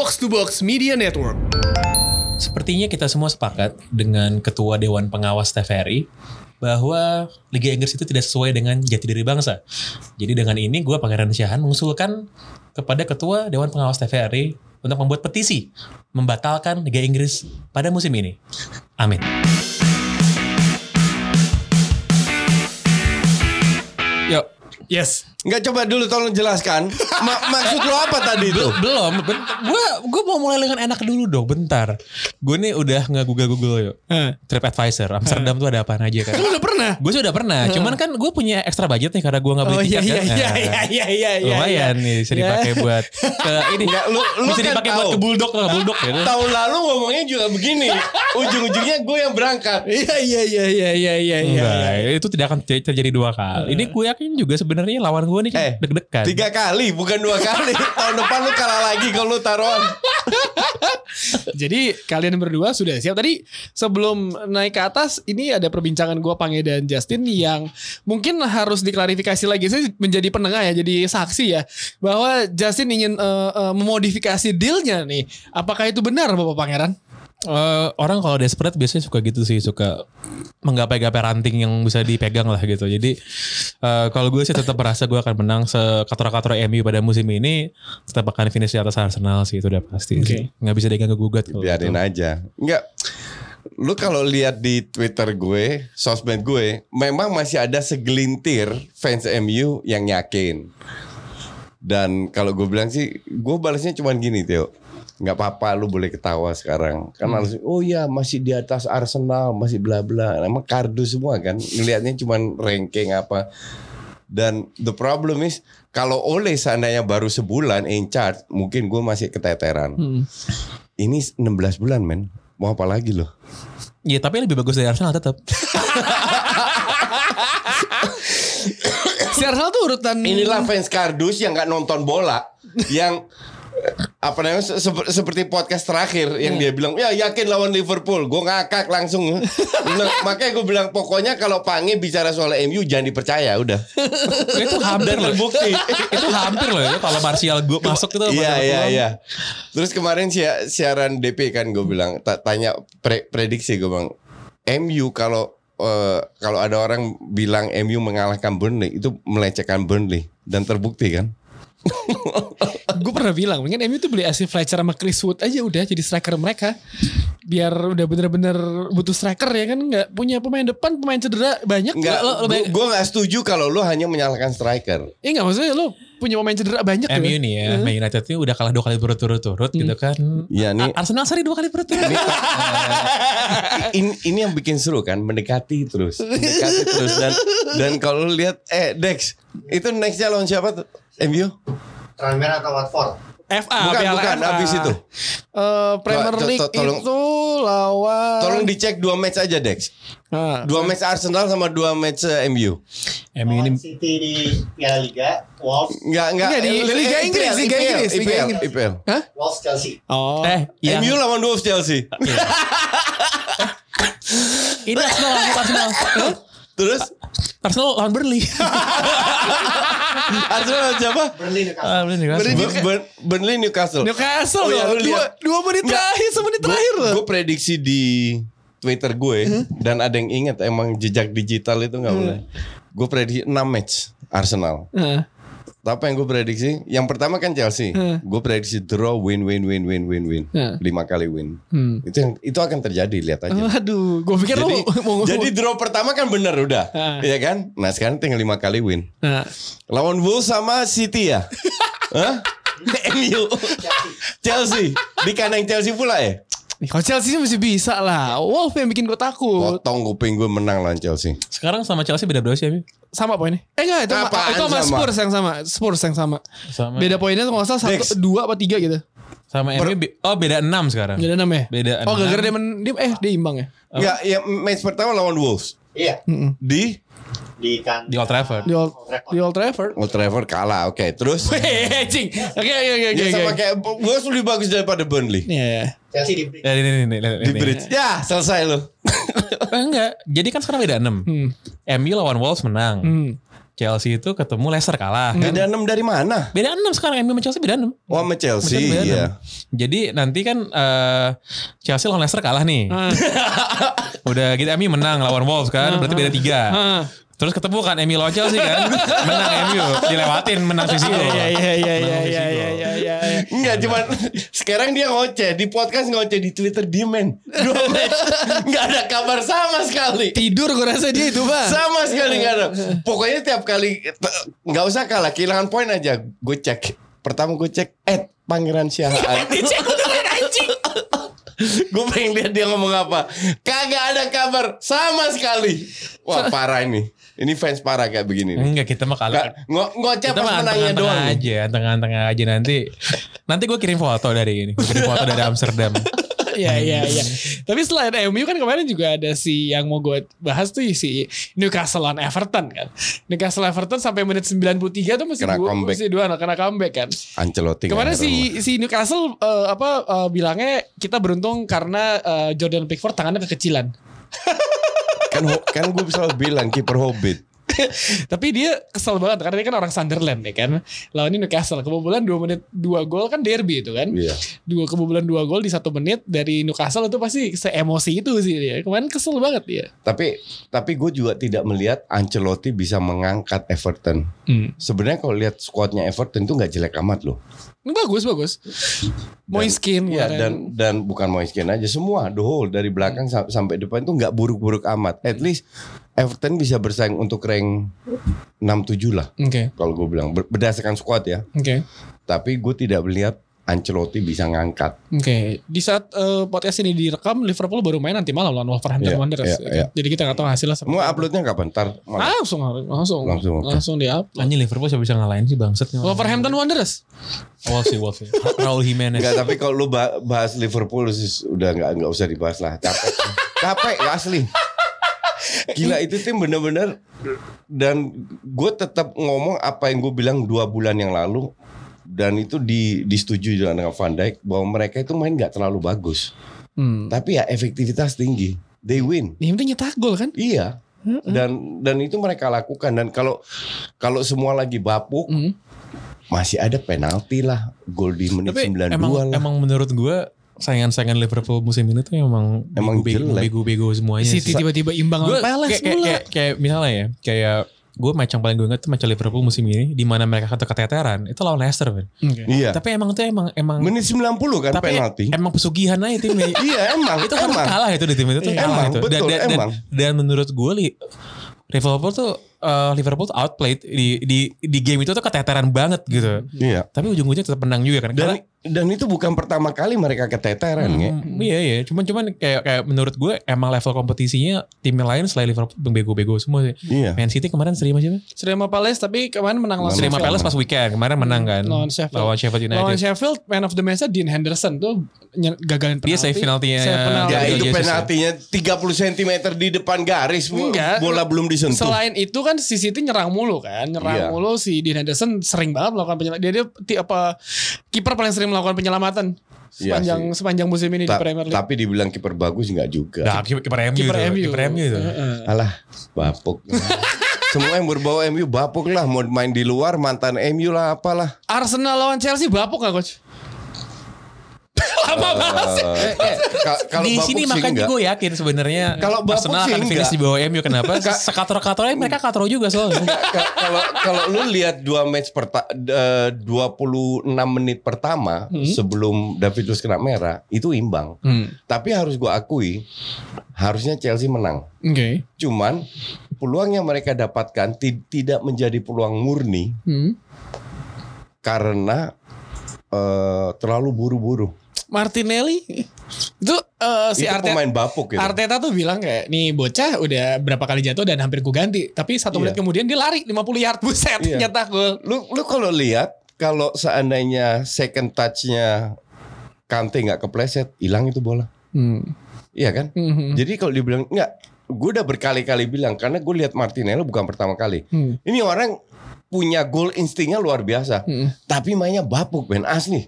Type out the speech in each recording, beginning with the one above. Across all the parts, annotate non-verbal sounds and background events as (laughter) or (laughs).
Box to Box Media Network. Sepertinya kita semua sepakat dengan Ketua Dewan Pengawas TVRI bahwa Liga Inggris itu tidak sesuai dengan jati diri bangsa. Jadi dengan ini gue Pangeran Syahan mengusulkan kepada Ketua Dewan Pengawas TVRI untuk membuat petisi membatalkan Liga Inggris pada musim ini. Amin. Yuk, Yes. Enggak coba dulu tolong jelaskan. Ma- maksud lo apa tadi itu? belum. Gue gue mau mulai dengan enak dulu dong. Bentar. Gue nih udah nggak google google yuk. Hah. TripAdvisor. Amsterdam tuh ada apa aja kan? Lu udah pernah? Gue sih udah pernah. Cuman kan gue punya ekstra budget nih karena gue nggak beli Oh iya tiket iya kan. iya Nah, iya iya iya iya. Lumayan nih bisa Ya. dipakai buat ke ini. Enggak, lu- lu bisa kan dipakai buat tahu. ke bulldog ke bulldog gitu. Tahun lalu ngomongnya juga begini. Ujung-ujungnya gue yang berangkat. Iya iya iya iya iya iya iya. Enggak, itu tidak akan ter- terjadi dua kali. Ini gue yakin juga sebenarnya lawan gue nih Eh, deg-degan. Tiga kali, bukan dua kali. (laughs) Tahun depan lu kalah lagi kalau lu taruhan. Jadi kalian berdua sudah siap tadi sebelum naik ke atas ini ada perbincangan gua Pange dan Justin yang mungkin harus diklarifikasi lagi. Saya menjadi penengah ya, jadi saksi ya bahwa Justin ingin eh, eh, memodifikasi dealnya nih. Apakah itu benar Bapak Pangeran? Eh, orang kalau desperate biasanya suka gitu sih, suka menggapai-gapai ranting yang bisa dipegang lah gitu. Jadi eh, kalau gue sih tetap merasa gue akan menang sekator-kator MU pada musim ini, tetap akan finish di atas Arsenal sih itu udah pasti. Oke. sih. Nggak bisa diganggu gugat. Biarin gitu. aja. Enggak. Lu kalau lihat di Twitter gue, sosmed gue, memang masih ada segelintir fans MU yang yakin. Dan kalau gue bilang sih, gue balasnya cuman gini, Theo. Nggak apa-apa lu boleh ketawa sekarang. Kan harus oh ya masih di atas Arsenal masih bla bla. Emang kardu semua kan ngelihatnya cuman ranking apa. Dan the problem is kalau oleh seandainya baru sebulan in charge mungkin gue masih keteteran. Hmm. ini 16 bulan men. Mau apa lagi loh? Iya tapi lebih bagus dari Arsenal tetap. Si Arsenal tuh urutan inilah fans kardus yang nggak nonton bola yang apa namanya? Se- sep- seperti podcast terakhir yang dia bilang ya yakin lawan Liverpool. Gue ngakak langsung. (laughs) Nah, makanya gue bilang pokoknya kalau Pange bicara soal MU jangan dipercaya udah. Itu (laughs) hampir dan terbukti. Itu hampir loh ya kalau Martial gue masuk itu. Iya iya iya. Terus kemarin si- siaran DP kan gue bilang ta- tanya pre- prediksi gue bang. MU kalau eh, kalau ada orang bilang MU mengalahkan Burnley itu melecehkan Burnley. Dan terbukti kan. Gue pernah bilang mungkin MU tuh beli Ashley Fletcher sama Chris Wood aja udah jadi striker mereka biar udah bener-bener butuh striker ya kan nggak punya pemain depan pemain cedera banyak Enggak, lo, lo, gue gue nggak setuju kalau lu hanya menyalahkan striker. eh nggak maksudnya lo punya pemain cedera banyak MU ya. nih ya, Man United ini udah kalah dua kali berturut-turut gitu kan. Iya nih. Arsenal seri dua kali berturut-turut. (laughs) ini, ini yang bikin seru kan mendekati terus mendekati terus dan dan kalau lu lihat eh Dex itu nextnya lawan siapa tuh MU Tranmere atau Watford? FA bukan Piala bukan FA. abis itu Eh, Premier To- to- League tolong- itu lawan tolong dicek dua match aja Dex Ah. dua match Arsenal sama dua match eh, MU MU ini City di Piala Liga, Wolves, Enggak, enggak. Di Liga Inggris, Liga Inggris, Liga Inggris. IPL. Hah? Wolves Chelsea. Oh. eh yang MU lawan Wolves Chelsea. (laughs) ini Arsenal Arsenal. Terus Arsenal lawan Burnley. (laughs) Arsenal lawan siapa? Burnley Newcastle. Ah, Burnley kan. Bur- Bur- Burnley Newcastle. Newcastle Oh, loh. lu dua, dua menit terakhir, semenit terakhir loh. Gue prediksi di Twitter gue dan ada yang ingat emang jejak digital itu nggak boleh. Gue prediksi 6 match Arsenal. Heeh. Tapi yang gue prediksi, yang pertama kan Chelsea. Hmm. Gue prediksi draw win win win win win win. Hmm. Lima kali win. Hmm. Itu yang itu akan terjadi lihat aja. Aduh, gue pikir Jadi, lo mau jadi draw pertama kan bener udah, Ah. Iya kan? Nah sekarang tinggal lima kali win. Nah, Lawan Wolves sama City ya? (laughs) Hah? (laughs) MU Chelsea Di kandang Chelsea pula ya? Kalau Chelsea sih masih bisa lah. Wolf yang bikin gue takut. Potong kuping gue menang lawan Chelsea Sekarang sama Chelsea beda berapa sih MU? Sama poinnya? Eh enggak, itu, sama, Apaan itu sama sama? Spurs yang sama. Spurs yang sama. Sama Beda poinnya kalau salah satu, Dex. dua apa tiga gitu. sama MU be- oh beda 6 sekarang. Beda enam ya? Beda Oh, enam. gara-gara dia, men, dia eh dia imbang ya? Enggak, ya match pertama lawan Wolves Iya, Mm-mm. Di di kan Di Old Trafford. Di Old, di Old Trafford. Old Trafford kalah Oke terus (laughs) Hehehe, cing. Oke, oke, oke, oke. Ya sama kayak Wolves lebih bagus daripada Burnley Iya, iya. Chelsea di Bridge. Ya, ini, ini, ini, Di bridge Ya selesai lo Eh, (laughs) enggak. Jadi kan sekarang beda 6. Hmm. MU lawan Wolves menang. Hmm. Chelsea itu ketemu Leicester kalah. kan? Beda 6 dari mana? Beda 6 sekarang MU sama Chelsea beda 6. Oh sama Chelsea Beda ya. enam. Jadi nanti kan eh, Chelsea lawan Leicester kalah nih. Ah. (laughs) Udah gitu MU menang lawan Wolves kan. Berarti beda 3. Ah. Terus ketemu kan Emil Locel sih kan. (laughs) menang MU, dilewatin menang sisi Iya iya iya iya iya iya iya iya. Enggak cuma sekarang dia ngoceh di podcast ngoceh di Twitter di men. Dua match (laughs) enggak ada kabar sama sekali. Tidur gue rasa dia itu, Pak. Sama sekali enggak ada. (laughs) Pokoknya tiap kali enggak usah kalah kehilangan poin aja gue cek. Pertama gue cek at Pangeran Syahaan. Iya, Dicek gue pengen lihat dia ngomong apa. Kagak ada kabar sama sekali. Wah parah ini. Ini fans parah kayak begini nih. Enggak kita mah kalah. Ngo- ngoceh pas menangnya tengah-tengah doang. aja, tengah-tengah aja nanti. Nanti gue kirim foto dari ini. Gue kirim foto dari Amsterdam. (laughs) Iya iya iya. Tapi selain MU kan kemarin juga ada si yang mau gue bahas tuh si Newcastle lawan Everton kan. Newcastle Everton sampai menit 93 tuh masih Kena dua, masih dua kena comeback kan. Ancelotti Kemarin nggak heran si si Newcastle eh, apa eh, bilangnya kita beruntung karena eh, Jordan Pickford tangannya kekecilan. kan kan gue selalu bilang kiper Hobbit. (laughs) Tapi dia kesel banget karena dia kan orang Sunderland ya kan. Lawan ini Newcastle kebobolan 2 menit 2 gol kan derby itu kan. Iya. Dua kebobolan 2 gol di satu menit dari Newcastle itu pasti seemosi itu sih dia. Kemarin kesel banget dia. Tapi tapi gue juga tidak melihat Ancelotti bisa mengangkat Everton. Hmm. Sebenarnya kalau lihat skuadnya Everton itu nggak jelek amat loh. Bagus bagus. Moiskin Ya dan dan bukan Moiskin aja semua the whole dari belakang sam- sampai depan itu nggak buruk-buruk amat. At least Everton bisa bersaing untuk rank 6-7 lah Oke kalau gue bilang Ber- berdasarkan squad ya. oke Tapi gue tidak melihat Ancelotti bisa ngangkat. oke. Di saat eh, podcast ini direkam Liverpool baru main nanti malam lawan Wolverhampton Iya, Wanderers. kan? iya. Jadi kita nggak tahu hasilnya seperti Mau uploadnya kapan? Ntar malam. Langsung langsung Langsung, oke. langsung di upload. Anjing Liverpool siapa bisa ngalahin sih bangset. Wolverhampton Wanderers. Wolves sih, Wolves sih. Raul Jimenez. Enggak, tapi kalau lu ba- bahas Liverpool sis- udah nggak nggak usah dibahas lah. Capek. (laughs) Capek asli. Gila itu tim bener-bener dan gue tetap ngomong apa yang gue bilang dua bulan yang lalu dan itu di disetujui dengan Van Dijk bahwa mereka itu main nggak terlalu bagus Hmm. tapi ya efektivitas tinggi they win Yang penting nyetak gol kan? iya dan dan itu mereka lakukan dan kalau kalau semua lagi bapuk Hmm. masih ada penalti lah gol di menit Tapi 92 emang, lah emang menurut gue saingan-saingan Liverpool musim ini tuh emang Emang bego-bego semuanya. City tiba-tiba imbang lawan Palace kayak, kayak, pula. kayak, kayak misalnya ya kayak gue match yang paling gue inget tuh match Liverpool musim ini di mana mereka kata keteteran itu lawan Leicester kan. Oke. iya Tapi emang tuh emang emang menit 90 kan tapi penalti emang pesugihan aja timnya. (laughs) iya emang itu emang kalah itu di tim itu tuh Iya, kalah emang, itu. Dan, betul, dan, dan, emang. dan menurut gue li Liverpool tuh eh, Liverpool tuh outplayed di di di game itu tuh keteteran banget gitu. iya Tapi ujung-ujungnya tetap menang juga kan. dan dan itu bukan pertama kali mereka keteteran ya Hmm, Iya iya, cuman cuman kayak kayak menurut gue emang level kompetisinya tim yang lain selain Liverpool bego-bego semua sih. iya Man City kemarin seri aja Seri sama Palace tapi kemarin menang lawan Seri sama Sheffield. Palace pas weekend kemarin menang kan. Lawan Sheffield. Lawan Sheffield United. Lawan Sheffield man of the match Dean Henderson tuh gagalin penalti. Dia save penaltinya. Save penalti. ya itu penaltinya 30 cm di depan garis Enggak. bola belum disentuh Selain itu kan si City nyerang mulu kan, nyerang Iya. mulu si Dean Henderson sering banget melakukan penyelamatan. Dia dia apa kiper paling sering melakukan penyelamatan sepanjang sih. sepanjang musim ini Ta- di Premier League. tapi dibilang kiper bagus nggak juga Nah, kiper kiper MU Kiper itu. MU. Kiper MU itu. Heeh. alah bapuk (laughs) semua yang berbau MU bapuk lah mau main di luar mantan MU lah apalah Arsenal lawan Chelsea bapuk gak coach? Lama banget sih. Eh, eh, ka- kalau Di sini makanya gue yakin sebenarnya Kalau Arsenal sih akan finish enggak. di bawah MU kenapa? Sekator-katornya mereka katro juga soalnya. Ka- kalau kalau lu lihat dua match perta eh, 26 menit pertama sebelum David Luiz kena merah itu imbang. Hmm. Tapi harus gua akui harusnya Chelsea menang. Oke. Cuman peluang yang mereka dapatkan ti- tidak menjadi peluang murni Hmm. karena eh, terlalu buru-buru. Martinelli itu eh, si itu Arteta pemain bapuk gitu. Arteta tuh bilang kayak nih bocah udah berapa kali jatuh dan hampir gue ganti tapi satu Iya. menit kemudian dia lari 50 yard buset Iya. nyetak gol Lu lu kalau lihat kalau seandainya second touch-nya Kante nggak kepleset, hilang itu bola. hmm. Iya kan? Hmm. Jadi kalau dibilang enggak, gue udah berkali-kali bilang karena gue lihat Martinelli bukan pertama kali. Hmm. Ini orang punya goal instingnya luar biasa, Hmm. tapi mainnya bapuk ben asli.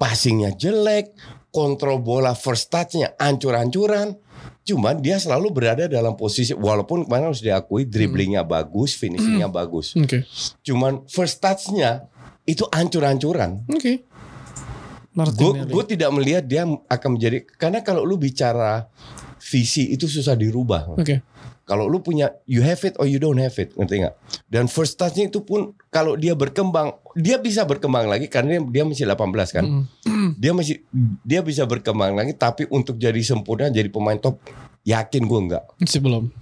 Passingnya jelek, kontrol bola first touch-nya ancur-ancuran. Cuman dia selalu berada dalam posisi walaupun kemarin harus diakui dribblingnya bagus, finishingnya bagus. Oke. Cuman first touch-nya itu ancur-ancuran. Oke. Gue Martinelli. tidak melihat dia akan menjadi karena kalau lu bicara visi itu susah dirubah. Oke. Kalau lu punya you have it or you don't have it, ngerti nggak? Dan first touch-nya itu pun kalau dia berkembang, dia bisa berkembang lagi karena dia, masih 18 kan. Mm. Dia masih dia bisa berkembang lagi tapi untuk jadi sempurna jadi pemain top yakin gue nggak. Masih belum.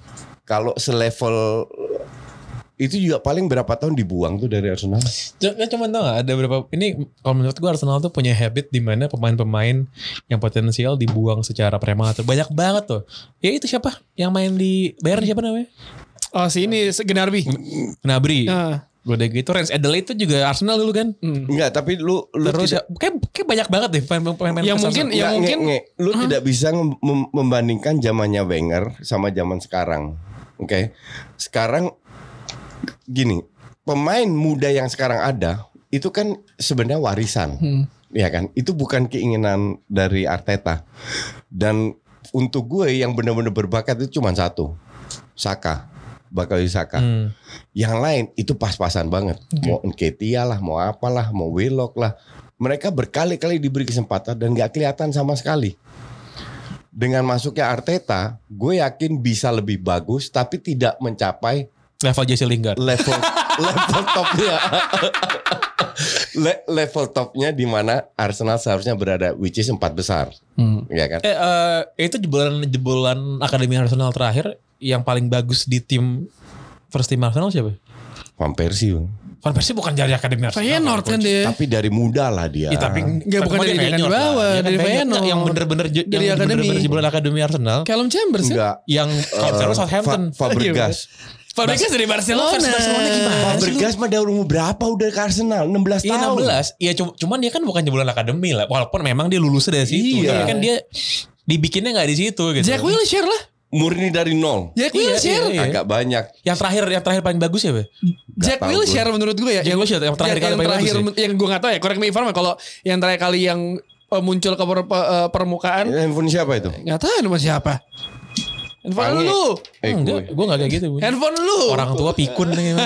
Kalau selevel itu juga paling berapa tahun dibuang tuh dari Arsenal. Cuma cuma tau gak ada berapa ini kalau menurut gue Arsenal tuh punya habit di mana pemain-pemain yang potensial dibuang secara prematur banyak banget tuh. Ya itu siapa yang main di Bayern siapa namanya? Oh si ini Genarbi. Gnabry. Ah. Udah gitu Rens Adelaide itu juga Arsenal dulu kan. Hmm. Enggak, tapi lu lu Terus tidak ya, kayak, kayak banyak banget deh pemain-pemain Yang mungkin yang nge- mungkin nge- lu tidak bisa mem- mem- membandingkan zamannya Wenger sama zaman sekarang. Oke. Sekarang gini, pemain muda yang sekarang ada itu kan sebenarnya warisan. Hmm. Ya kan? Itu bukan keinginan dari Arteta. Dan untuk gue yang benar-benar berbakat itu cuma satu. Saka. Bakal Saka. Hmm. Yang lain itu pas-pasan banget. Mau Nketiah lah, mau apalah, mau Willock lah. Mereka berkali-kali diberi kesempatan dan gak kelihatan sama sekali. Dengan masuknya Arteta, gue yakin bisa lebih bagus, tapi tidak mencapai Level Jesse Lingard. level (laughs) level topnya. Le- level topnya di mana Arsenal seharusnya berada, which is empat besar, Hmm. ya kan? Eh, eh, itu jebolan jebolan Akademi Arsenal terakhir yang paling bagus di tim first team Arsenal siapa? Van Persie. Van Persie bukan dari Akademi Arsenal. Feyenoord kan dia. tapi dari muda lah dia. Ya, tapi Nggak, bukan kan dari Feyenoord bawah, lah. Dia kan dari Feyenoord. Yang bener-bener Dari yang Akademi. bener-bener jebolan Akademi Arsenal. Callum Chambers ya. enggak. Yang sekarang Southampton. Fa- Fabregas. Fabregas dari Barcelona. Barcelona gimana? Fabregas mah dari umur berapa udah ke Arsenal? 16 Iya tahun. 16. Iya cu- cuman dia kan bukan jebolan akademi lah. Walaupun memang dia lulusnya dari situ. Iya. Tapi kan dia dibikinnya nggak di situ gitu. Jack Wilshere lah. Murni dari nol. Jack Iya, Wilshere. iya, iya. Agak banyak. Yang terakhir yang terakhir paling bagus ya, Be? Jack Wilshere menurut gue ya. Jack Wilshere yang terakhir kali yang paling terakhir bagus yang gue gak tahu ya. Correct me if I'm wrong. Kalau yang terakhir kali yang eh, muncul ke per- pe- eh, permukaan Handphone siapa itu? nggak tahu nama siapa. Handphone Pange. lu. Eh, gue. gue gak kayak gitu. Bu. Handphone lu. Orang tua pikun nih. (laughs)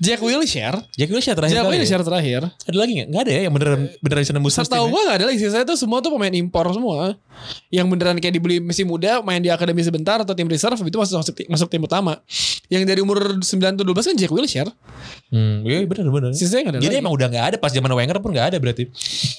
Jack Wilshere. Jack Wilshere terakhir Jack? Wilshere terakhir. Ada lagi gak? Gak ada ya yang beneran beneran bisa nembus Setahu ya? gue gak ada lagi sih. Saya tuh semua tuh pemain impor semua. Yang beneran kayak dibeli masih muda, main di akademi sebentar atau tim reserve itu masuk masuk, tim- masuk tim utama. Yang dari umur 9 atau 12 kan Jack Wilshere. Hmm, iya bener bener. Sisanya gak ada Jadi lagi. emang udah gak ada pas zaman Wenger pun gak ada berarti.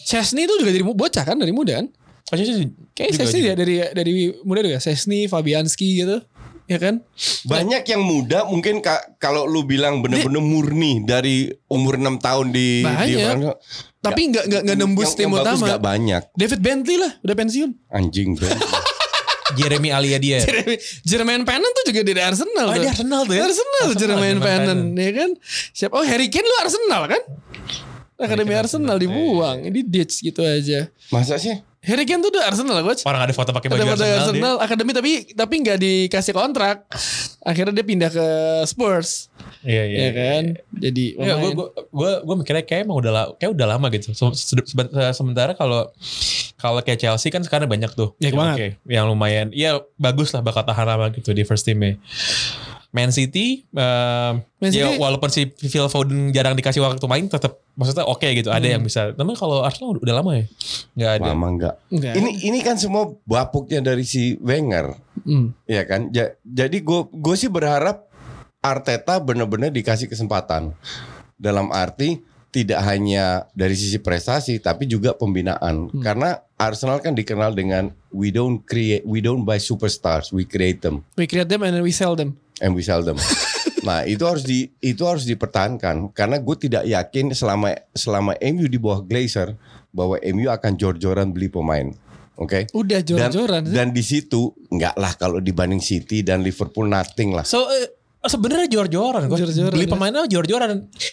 Chesney itu juga dari bocah kan dari muda kan? Pasti sih. Kayak juga- Chesney juga. ya dari dari muda juga. Chesney, Fabianski gitu. Ya kan? Banyak yang muda mungkin ka- kalau lu bilang bener-bener murni dari umur 6 tahun di di Banyak. Tapi nggak nggak nggak nembus tim utama. gak banyak. David Bentley lah udah pensiun. Anjing. (laughs) Jeremy Alia dia. Jermaine Pennant tuh juga dari Arsenal. Oh, tuh. Arsenal tuh ya? Arsenal, Arsenal, Jermaine Jermaine Pennant, ya kan? Siapa? Oh Harry Kane lu Arsenal kan? Akademi Arsenal, dibuang, ini ditch gitu aja. Masa sih? Harry Kane tuh udah Arsenal coach. Orang ada foto pakai baju Ada Arsenal, Arsenal, dia. akademi tapi tapi nggak dikasih kontrak. Akhirnya dia pindah ke Spurs, Iya iya. ya kan? Jadi Ya, gue gue gue gue mikirnya kayak emang udah kayak udah lama gitu. Se- se- sebe- Sementara kalau kalau kayak Chelsea kan sekarang banyak tuh. Ya, yang banget. oke, yang lumayan. Ya bagus lah bakal tahan lama gitu di first teamnya. Man City, eh, Man ya City- walaupun si Phil Foden jarang dikasih waktu main, tetap maksudnya oke gitu. Ada Hmm. yang bisa. Tapi kalau Arsenal udah, udah lama ya, nggak ada. Lama enggak. Enggak. Ini ini kan semua bapuknya dari si Wenger, Hmm. ya kan? Ja- jadi gue gue sih berharap Arteta benar-benar dikasih kesempatan. Dalam arti tidak hanya dari sisi prestasi tapi juga pembinaan. Hmm. Karena Arsenal kan dikenal dengan we don't create we don't buy superstars, we create them We create them and then we sell them. and we sell them. (laughs) nah, itu harus di itu harus dipertahankan karena gue tidak yakin selama selama MU di bawah Glazer bahwa MU akan jor-joran beli pemain. Oke. Udah Dan, jor-joran. dan di situ enggak lah kalau dibanding City dan Liverpool nothing lah. So eh, sebenarnya jor-joran, Coach. Jor-joran, beli ya. pemainnya jor-joran.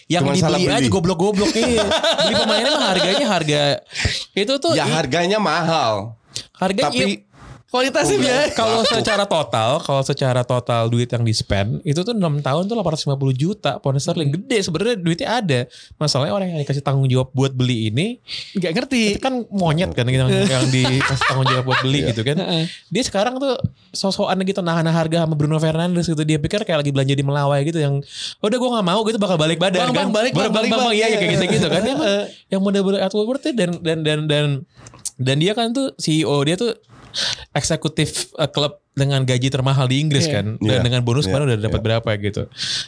Yang Cuman dibeli beli. aja goblok-goblok iya. beli pemainnya mah harganya harga (laughs) itu tuh Ya harganya mahal. harga Tapi iya, Kualitasnya biasa. Kalau secara total, kalau secara total duit yang di spend itu tuh 6 tahun tuh 850 juta pound sterling gede sebenarnya duitnya ada. Masalahnya orang yang dikasih tanggung jawab buat beli ini Gak ngerti. itu kan monyet kan yang, yang (laughs) dikasih tanggung jawab buat beli gitu kan. Dia sekarang tuh sosokan gitu nahan harga sama Bruno Fernandes gitu. Dia pikir kayak lagi belanja di Melawai gitu yang "Oh, udah gue gak mau gitu bakal balik badan Bang, kan. bang, balik, bang, bang, bang. bang, iya iya, kayak Iya. gitu-gitu kan. Yang model-model Woodward dan dan dan dan dan dia kan tuh CEO dia tuh eksekutif eh, klub dengan gaji termahal di Inggris Iya. kan dan Iya. dengan bonus Iya. kemarin udah dapat berapa gitu.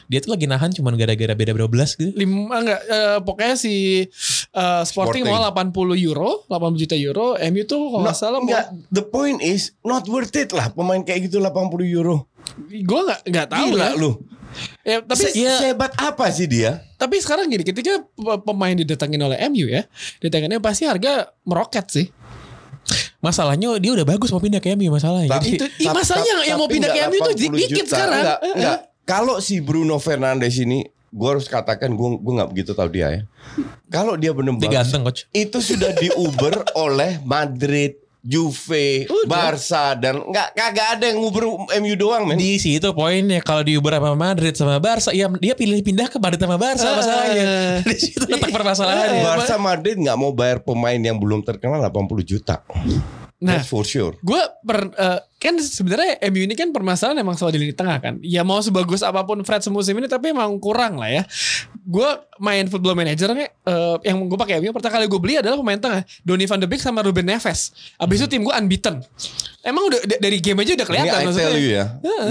Dia tuh lagi nahan cuman gara-gara beda berapa belas gitu. lima enggak eh, pokoknya si eh, Sporting, Sporting. mau 80 euro, 80 juta euro, MU tuh kalau nggak salah mau enggak, the point is not worth it lah pemain kayak gitu 80 euro. gue nggak nggak tahu Gila ya. lu. Ya, tapi Se- sehebat apa sih dia? tapi sekarang gini, ketika pe- pemain didatengin oleh MU ya, didatanginnya pasti harga meroket sih. Masalahnya dia udah bagus mau pindah ke MU masalahnya. Tapi- Jadi, itu ih, masalahnya yang mau tapi pindah ke MU itu 80 dikit juta. sekarang. Enggak, Eh, enggak. Kalau si Bruno Fernandes ini, gue harus katakan gue gue nggak begitu tahu dia ya. Kalau dia benar dia bagus, ganteng coach. itu sudah diuber (laughs) oleh Madrid, Juve, Barca dan nggak kagak ada yang nguber MU doang men. Di situ poinnya kalau di Uber sama Madrid sama Barca, ya dia pilih pindah ke Madrid sama Barca Eh, masalahnya. (laughs) Di situ letak permasalahannya. Barca Madrid nggak mau bayar pemain yang belum terkenal 80 juta. Nah, That's for sure. gue per eh, kan sebenarnya MU ini kan permasalahan emang selalu di lini tengah kan. Ya mau sebagus apa pun Fred semusim ini tapi emang kurang lah ya. Gue main football manager eh, yang gue pakai MU pertama kali gue beli adalah pemain tengah Donny van de Beek sama Ruben Neves. Abis itu tim gue unbeaten. Emang udah dari game aja udah Ini kelihatan I maksudnya. tell you ya,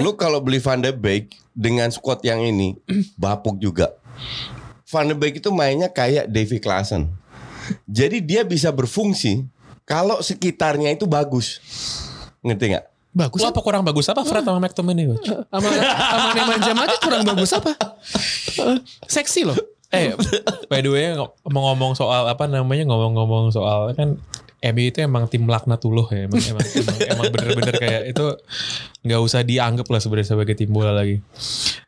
lu kalau beli Van de Beek dengan squad yang ini (clears throat) bapuk juga. Van de Beek itu mainnya kayak Davy Klaassen. Jadi dia bisa berfungsi kalau sekitarnya itu bagus. Ngerti nggak? Bagus Lu apa? kurang bagus apa Fred sama McTominay coach? Sama sama Nemanja aja kurang bagus apa? Eh, seksi loh. Eh, by the way ngomong ngomong soal apa namanya ngomong-ngomong soal kan MU itu emang tim laknatullah ya emang emang emang, emang bener-bener kayak itu nggak usah dianggap lah sebenarnya sebagai tim bola lagi.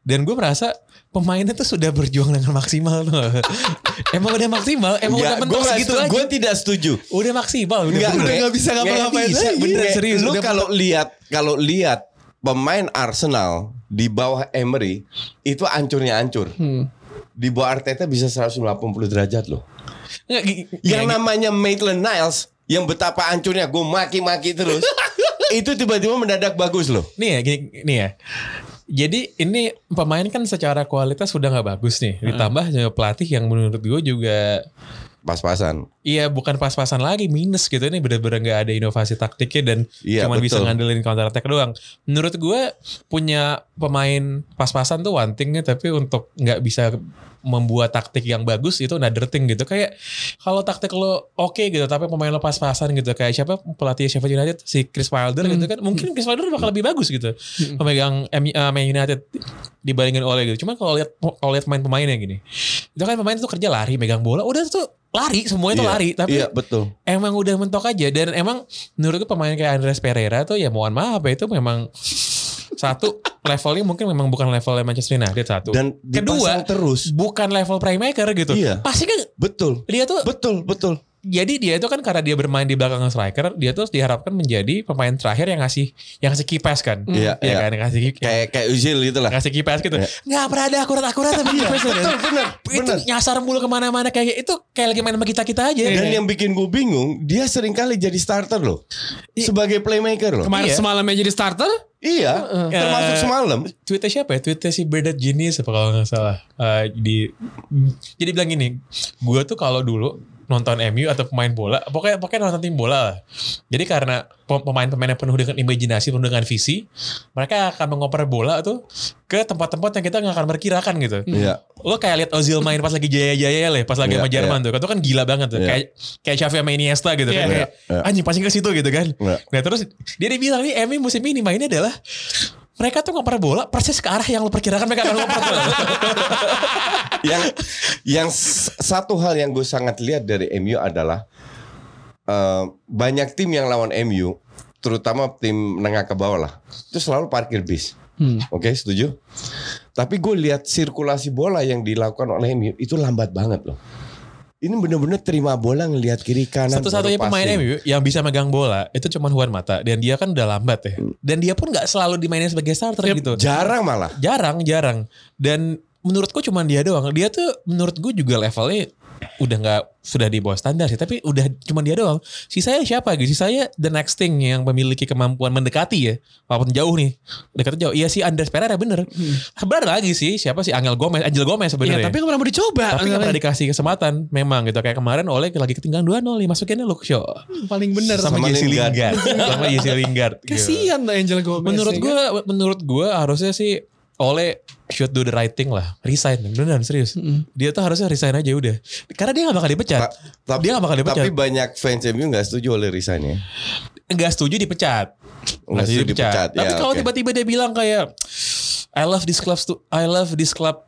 Dan gue merasa pemainnya tuh sudah berjuang dengan maksimal tuh. (laughs) emang udah maksimal, emang udah mentok segitu aja. Gue tidak setuju. Udah maksimal, udah Nggak, bener. nggak, bisa ngapa-ngapain lagi. bener serius. Lu udah kalau lihat kalau lihat pemain Arsenal di bawah Emery itu ancurnya ancur. Hmm. Di bawah Arteta bisa 180 derajat loh. Nggak, Yang ya, namanya Maitland Niles yang betapa hancurnya gue maki-maki terus. (laughs) itu tiba-tiba mendadak bagus loh. nih ya, gini, nih ya. Jadi ini pemain kan secara kualitas sudah nggak bagus nih. Ditambah juga pelatih yang menurut gue juga Pas-pasan. Iya bukan pas-pasan lagi minus gitu ini bener-bener nggak ada inovasi taktiknya dan Iya, cuma bisa ngandelin counter attack doang. Menurut gue punya pemain pas-pasan tuh one thing tapi untuk nggak bisa membuat taktik yang bagus itu another thing gitu. Kayak kalau taktik lo oke gitu tapi pemain lo pas-pasan gitu kayak siapa pelatih Sheffield United si Chris Wilder gitu kan mungkin Chris Wilder bakal lebih bagus gitu pemegang M- uh, Man United dibandingin oleh gitu. Cuma kalau lihat kalau lihat pemain-pemainnya gini, itu kan pemain tuh kerja lari, megang bola, udah tuh lari semuanya tuh Iya, lari. Tapi Iya betul. emang udah mentok aja dan emang menurutku pemain kayak Andres Pereira tuh ya mohon maaf ya itu memang satu levelnya mungkin memang bukan levelnya Manchester United satu. Dan kedua terus. bukan level playmaker gitu. Iya. Pasti kan Betul. dia tuh Betul, betul. Jadi dia itu kan karena dia bermain di belakang striker, dia tuh diharapkan menjadi pemain terakhir yang ngasih yang ngasih key pass kan. Iya, Iya iya. kan yang ngasih yang Kayak kayak Uzil gitu lah. ngasih key pass gitu. Iya. Nggak pernah ada akurat-akurat tapi key pass Betul, benar. Itu Benar. nyasar mulu ke mana-mana kayak itu kayak lagi main sama kita-kita aja. Dan yang bikin gue bingung, dia sering kali jadi starter loh. Sebagai playmaker loh. Kemarin Iya. semalamnya jadi starter, Iya, termasuk Eh, semalam. tweetnya siapa ya? Tweetnya si Bernard Genius apa kalau nggak salah. Eh, di jadi bilang gini, gue tuh kalau dulu nonton MU atau pemain bola, pokoknya pokoknya nonton tim bola lah. Jadi karena pe- pemain-pemain yang penuh dengan imajinasi, penuh dengan visi, mereka akan mengoper bola tuh ke tempat-tempat yang kita nggak akan perkirakan gitu. Iya. Lo kayak lihat Ozil main pas lagi jaya-jaya lah, pas lagi Iya, sama Jerman tuh, itu kan gila banget tuh. Iya. Kayak kayak Xavi sama Iniesta gitu kan. Iya, Kayak, iya. Anjing pasti ke situ gitu kan. Iya. Nah terus dia dia bilang nih MU musim ini mainnya adalah mereka tuh ngoper bola persis ke arah yang lo perkirakan mereka akan ngoper bola. (laughs) yang yang satu hal yang gue sangat lihat dari MU adalah eh, banyak tim yang lawan MU, terutama tim menengah ke bawah lah, itu selalu parkir bis. Oke, setuju? Tapi gue lihat sirkulasi bola yang dilakukan oleh MU itu lambat banget loh. Ini bener-bener terima bola ngelihat kiri kanan. Satu-satunya pemain. MU yang bisa megang bola itu cuma Juan Mata dan dia kan udah lambat ya. Dan dia pun nggak selalu dimainin sebagai starter gitu. Jarang malah. Jarang, jarang. Dan menurutku cuma dia doang. Dia tuh menurut gue juga levelnya udah nggak sudah di bawah standar sih, tapi udah cuma dia doang. Sisanya siapa gitu? Sisanya the next thing yang memiliki kemampuan mendekati ya, walaupun jauh nih, dekatnya jauh. Iya sih Andres Pereira bener. Bener lagi sih, siapa sih Angel Gomez, Angel Gomez Iya, sebenarnya. tapi nggak pernah mau dicoba. tapi nggak pernah dikasih kesempatan memang gitu kayak kemarin oleh lagi ketinggalan 2-0 nih masukinnya Luke Shaw paling bener. sama, Sama Jesse Lingard. Sama Jesse Lingard gitu. Kasihan tuh Angel Gomez. menurut ya gue kan? menurut gue harusnya sih oleh should do the right thing lah. Resign beneran serius. Dia tuh harusnya resign aja udah. Karena dia gak bakal dipecat. Ta- tapi, dia gak bakal dipecat. tapi banyak fans MU nggak setuju oleh resign ya. nggak setuju dipecat. Nggak setuju dipecat, tapi ya, kalau oke. tiba-tiba dia bilang kayak I love this club too I love this club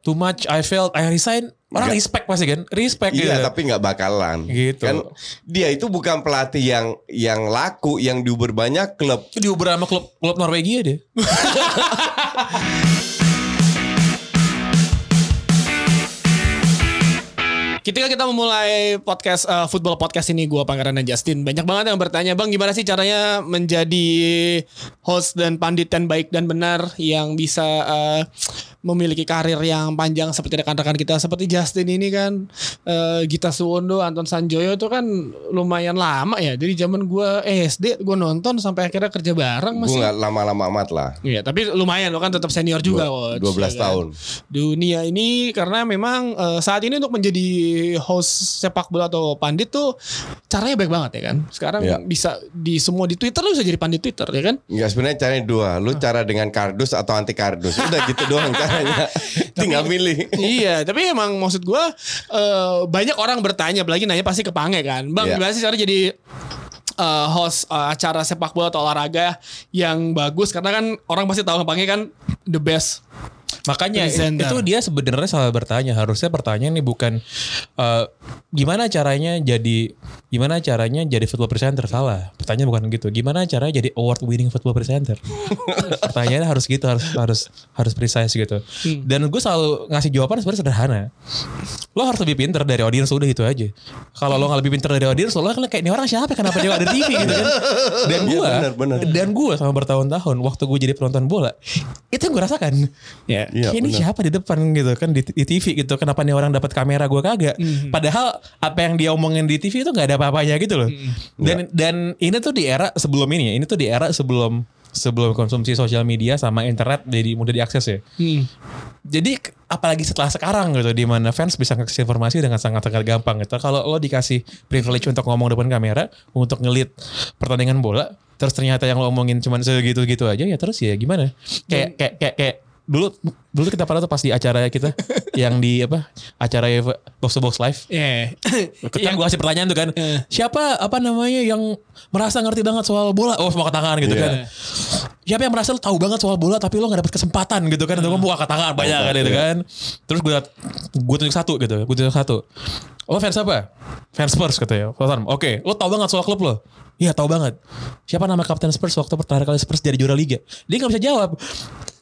too much I felt I resign orang Nggak. respect pasti kan respect Iya, gitu. tapi nggak bakalan. Gitu. Kan dia itu bukan pelatih yang yang laku, yang diuber banyak klub. diuber sama klub klub Norwegia deh (laughs) Ketika kita memulai podcast eh, football podcast ini gua Pangeran dan Justin banyak banget yang bertanya bang gimana sih caranya menjadi host dan pandit yang baik dan benar yang bisa eh, memiliki karir yang panjang seperti rekan-rekan kita seperti Justin ini kan eh, Gita Suwondo Anton Sanjoyo itu kan lumayan lama ya dari zaman gua SD gua nonton sampai akhirnya kerja bareng Gue masih nggak lama-lama amat lah. Iya tapi lumayan lo kan tetap senior juga Dua- Coach, 12 ya kan? tahun. dunia ini karena memang eh, saat ini untuk menjadi host sepak bola atau pandit tuh caranya baik banget ya kan. Sekarang Iya. bisa di semua di Twitter lu bisa jadi pandit Twitter ya kan. Enggak sebenarnya caranya dua. Lu cara dengan kardus atau anti kardus. Udah gitu doang (laughs) caranya. Tinggal milih. iya, tapi emang maksud gua eh, banyak orang bertanya apalagi nanya pasti ke Pange kan. Bang, Iya. gimana sih cara jadi eh, host eh, acara sepak bola atau olahraga yang bagus karena kan orang pasti tahu Pange kan the best. Makanya Presenter. itu dia sebenarnya salah bertanya. Harusnya pertanyaan ini bukan eh, gimana caranya jadi gimana caranya jadi football presenter salah. Pertanyaan bukan gitu. Gimana caranya jadi award winning football presenter? (laughs) Pertanyaannya harus gitu, harus harus harus precise gitu. Dan gue selalu ngasih jawaban sebenarnya sederhana. Lo harus lebih pinter dari audiens udah itu aja. Kalau lo nggak lebih pinter dari audiens, lo kan kayak ini orang siapa? Kenapa dia ada TV gitu kan? Dan gue, benar, benar. dan gue sama bertahun-tahun waktu gue jadi penonton bola, itu yang gue rasakan. Ya. Iya, Kayak ini siapa di depan gitu kan di, di TV gitu. Kenapa nih orang dapat kamera gue kagak? Padahal apa yang dia omongin di TV itu nggak ada apa-apanya gitu loh. Dan dan ini tuh di era sebelum ini ya. Ini tuh di era sebelum sebelum konsumsi sosial media sama internet jadi mudah diakses ya. Hmm. Jadi apalagi setelah sekarang gitu di mana fans bisa ngakses informasi dengan sangat sangat gampang gitu. Kalau lo dikasih privilege untuk ngomong depan kamera, untuk ngelit pertandingan bola, terus ternyata yang lo omongin cuma segitu-gitu aja ya terus ya gimana? Kayak kayak kayak, kayak dulu dulu kita pernah tuh pas di acara kita (laughs) yang di apa acara box to box live. Iya. yang gue kasih pertanyaan tuh kan siapa apa namanya yang merasa ngerti banget soal bola? Oh semua tangan gitu Iya. kan. Siapa yang merasa lu tahu banget soal bola tapi lo gak dapet kesempatan? gitu kan. Untuk buka angkat tangan banyak kan itu iya. kan. Terus gue gue tunjuk satu gitu gue tunjuk satu. Lo fans apa? Fans Spurs katanya. Oke lo tahu banget soal klub lo Iya tahu banget. Siapa nama kapten Spurs waktu pertama kali Spurs jadi juara liga? Dia nggak bisa jawab,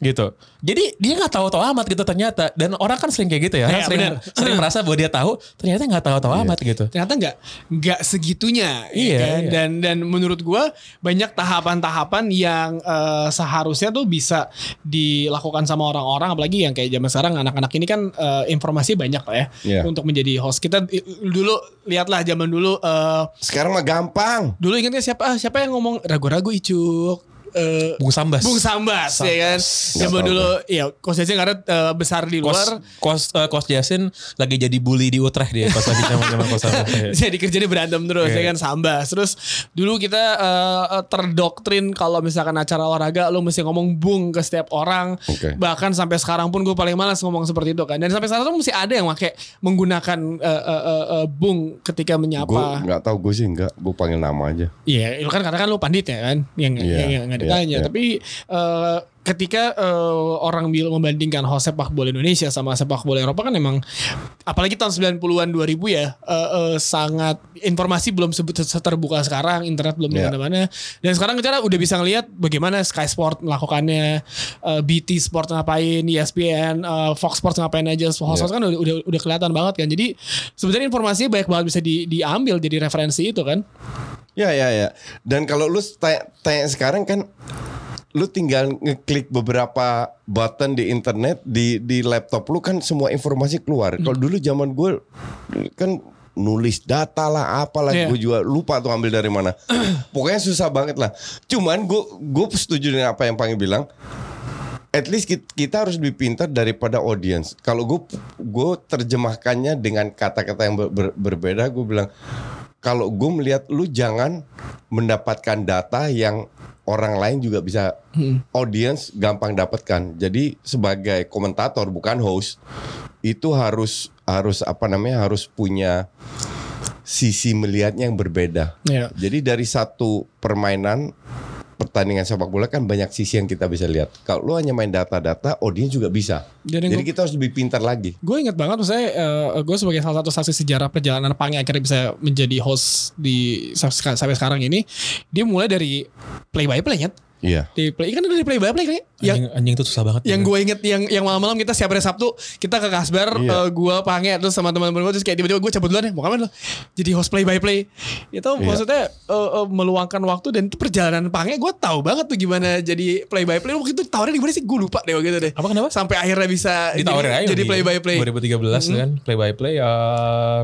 gitu. Jadi dia nggak tahu-tahu amat gitu ternyata. Dan orang kan sering kayak gitu ya. Orang Iya, sering, sering merasa bahwa dia tahu, ternyata nggak tahu-tahu amat gitu. ternyata nggak nggak segitunya ya Iya, kan? iya. dan dan menurut gua banyak tahapan-tahapan yang eh, seharusnya tuh bisa dilakukan sama orang-orang apalagi yang kayak zaman sekarang anak-anak ini kan eh, informasi banyak lah ya Iya. untuk menjadi host kita dulu lihatlah zaman dulu eh, Sekarang mah gampang. dulu ingatnya siapa siapa yang ngomong ragu-ragu icuk eh, Bung Sambas. Bung Sambas ya kan zaman dulu ya coach Jasin karena eh, besar di luar kos, eh, kos Jasin lagi jadi bully di Utrecht dia pas lagi zaman-zaman kos Sambas. (laughs) jadi kerjanya berantem terus Iya. ya kan sambas terus dulu kita eh, terdoktrin kalau misalkan acara olahraga lu mesti ngomong bung ke setiap orang Oke. bahkan sampai sekarang pun gue paling malas ngomong seperti itu kan dan sampai sekarang tuh mesti ada yang pakai menggunakan eh, eh, eh, bung ketika Gue menyapa nggak tahu gue sih nggak. Gue panggil nama aja. iya itu kan karena kan lu pandit ya kan yang Iya. yang, yang ada beritanya. iya. Tapi eh, ketika eh, orang bil membandingkan host sepak bola Indonesia sama sepak bola Eropa kan emang apalagi tahun 90-an 2000 ya eh, eh, sangat informasi belum terbuka sekarang, internet belum di Iya. mana-mana. Dan sekarang kita udah bisa ngelihat bagaimana Sky Sport melakukannya, eh, BT Sport ngapain, ESPN, eh, Fox Sports ngapain aja, host-host kan udah, udah udah kelihatan banget kan. Jadi sebenarnya informasinya banyak banget bisa di- diambil jadi referensi itu kan. Ya ya ya. Dan kalau lu tanya, tanya sekarang kan lu tinggal ngeklik beberapa button di internet di di laptop lu kan semua informasi keluar. Kalau dulu zaman gue kan nulis data lah apalah Iya. gue juga lupa tuh ambil dari mana. (clears throat) Pokoknya susah banget lah. Cuman gue gue setuju dengan apa yang Pangi bilang. At least kita, kita harus lebih pintar daripada audience. Kalau gue gue terjemahkannya dengan kata-kata yang ber- ber- berbeda, gue bilang kalau gue melihat lu jangan mendapatkan data yang orang lain juga bisa audience gampang dapatkan. Jadi sebagai komentator bukan host itu harus harus apa namanya harus punya sisi melihatnya yang berbeda. Iya. Jadi dari satu permainan pertandingan sepak bola kan banyak sisi yang kita bisa lihat. Kalau lu hanya main data-data, audiens juga bisa. Yang Jadi gua- kita harus lebih pintar lagi. Gue inget banget saya gue sebagai salah satu saksi sejarah perjalanan Pange akhirnya bisa menjadi host di sampai sekarang ini dia mulai dari play by play kan Iya. di play kan dari play by play kan yang Anjing, anjing itu susah banget. yang gue inget yang yang malam-malam kita siap hari Sabtu kita ke Kasbar Iya. eh, gue Pange terus sama teman-teman gue terus kayak tiba-tiba gue cabut duluan ya mau ke mana lo jadi host play by play itu Iya. maksudnya eh, eh, meluangkan waktu dan itu perjalanan Pange gue tahu banget tuh gimana jadi play by play waktu itu tawarin di mana sih gue lupa deh waktu itu deh Apa kenapa? sampai akhirnya bisa ditawarin jadi, aja jadi di play by play 2013 kan play by play eh,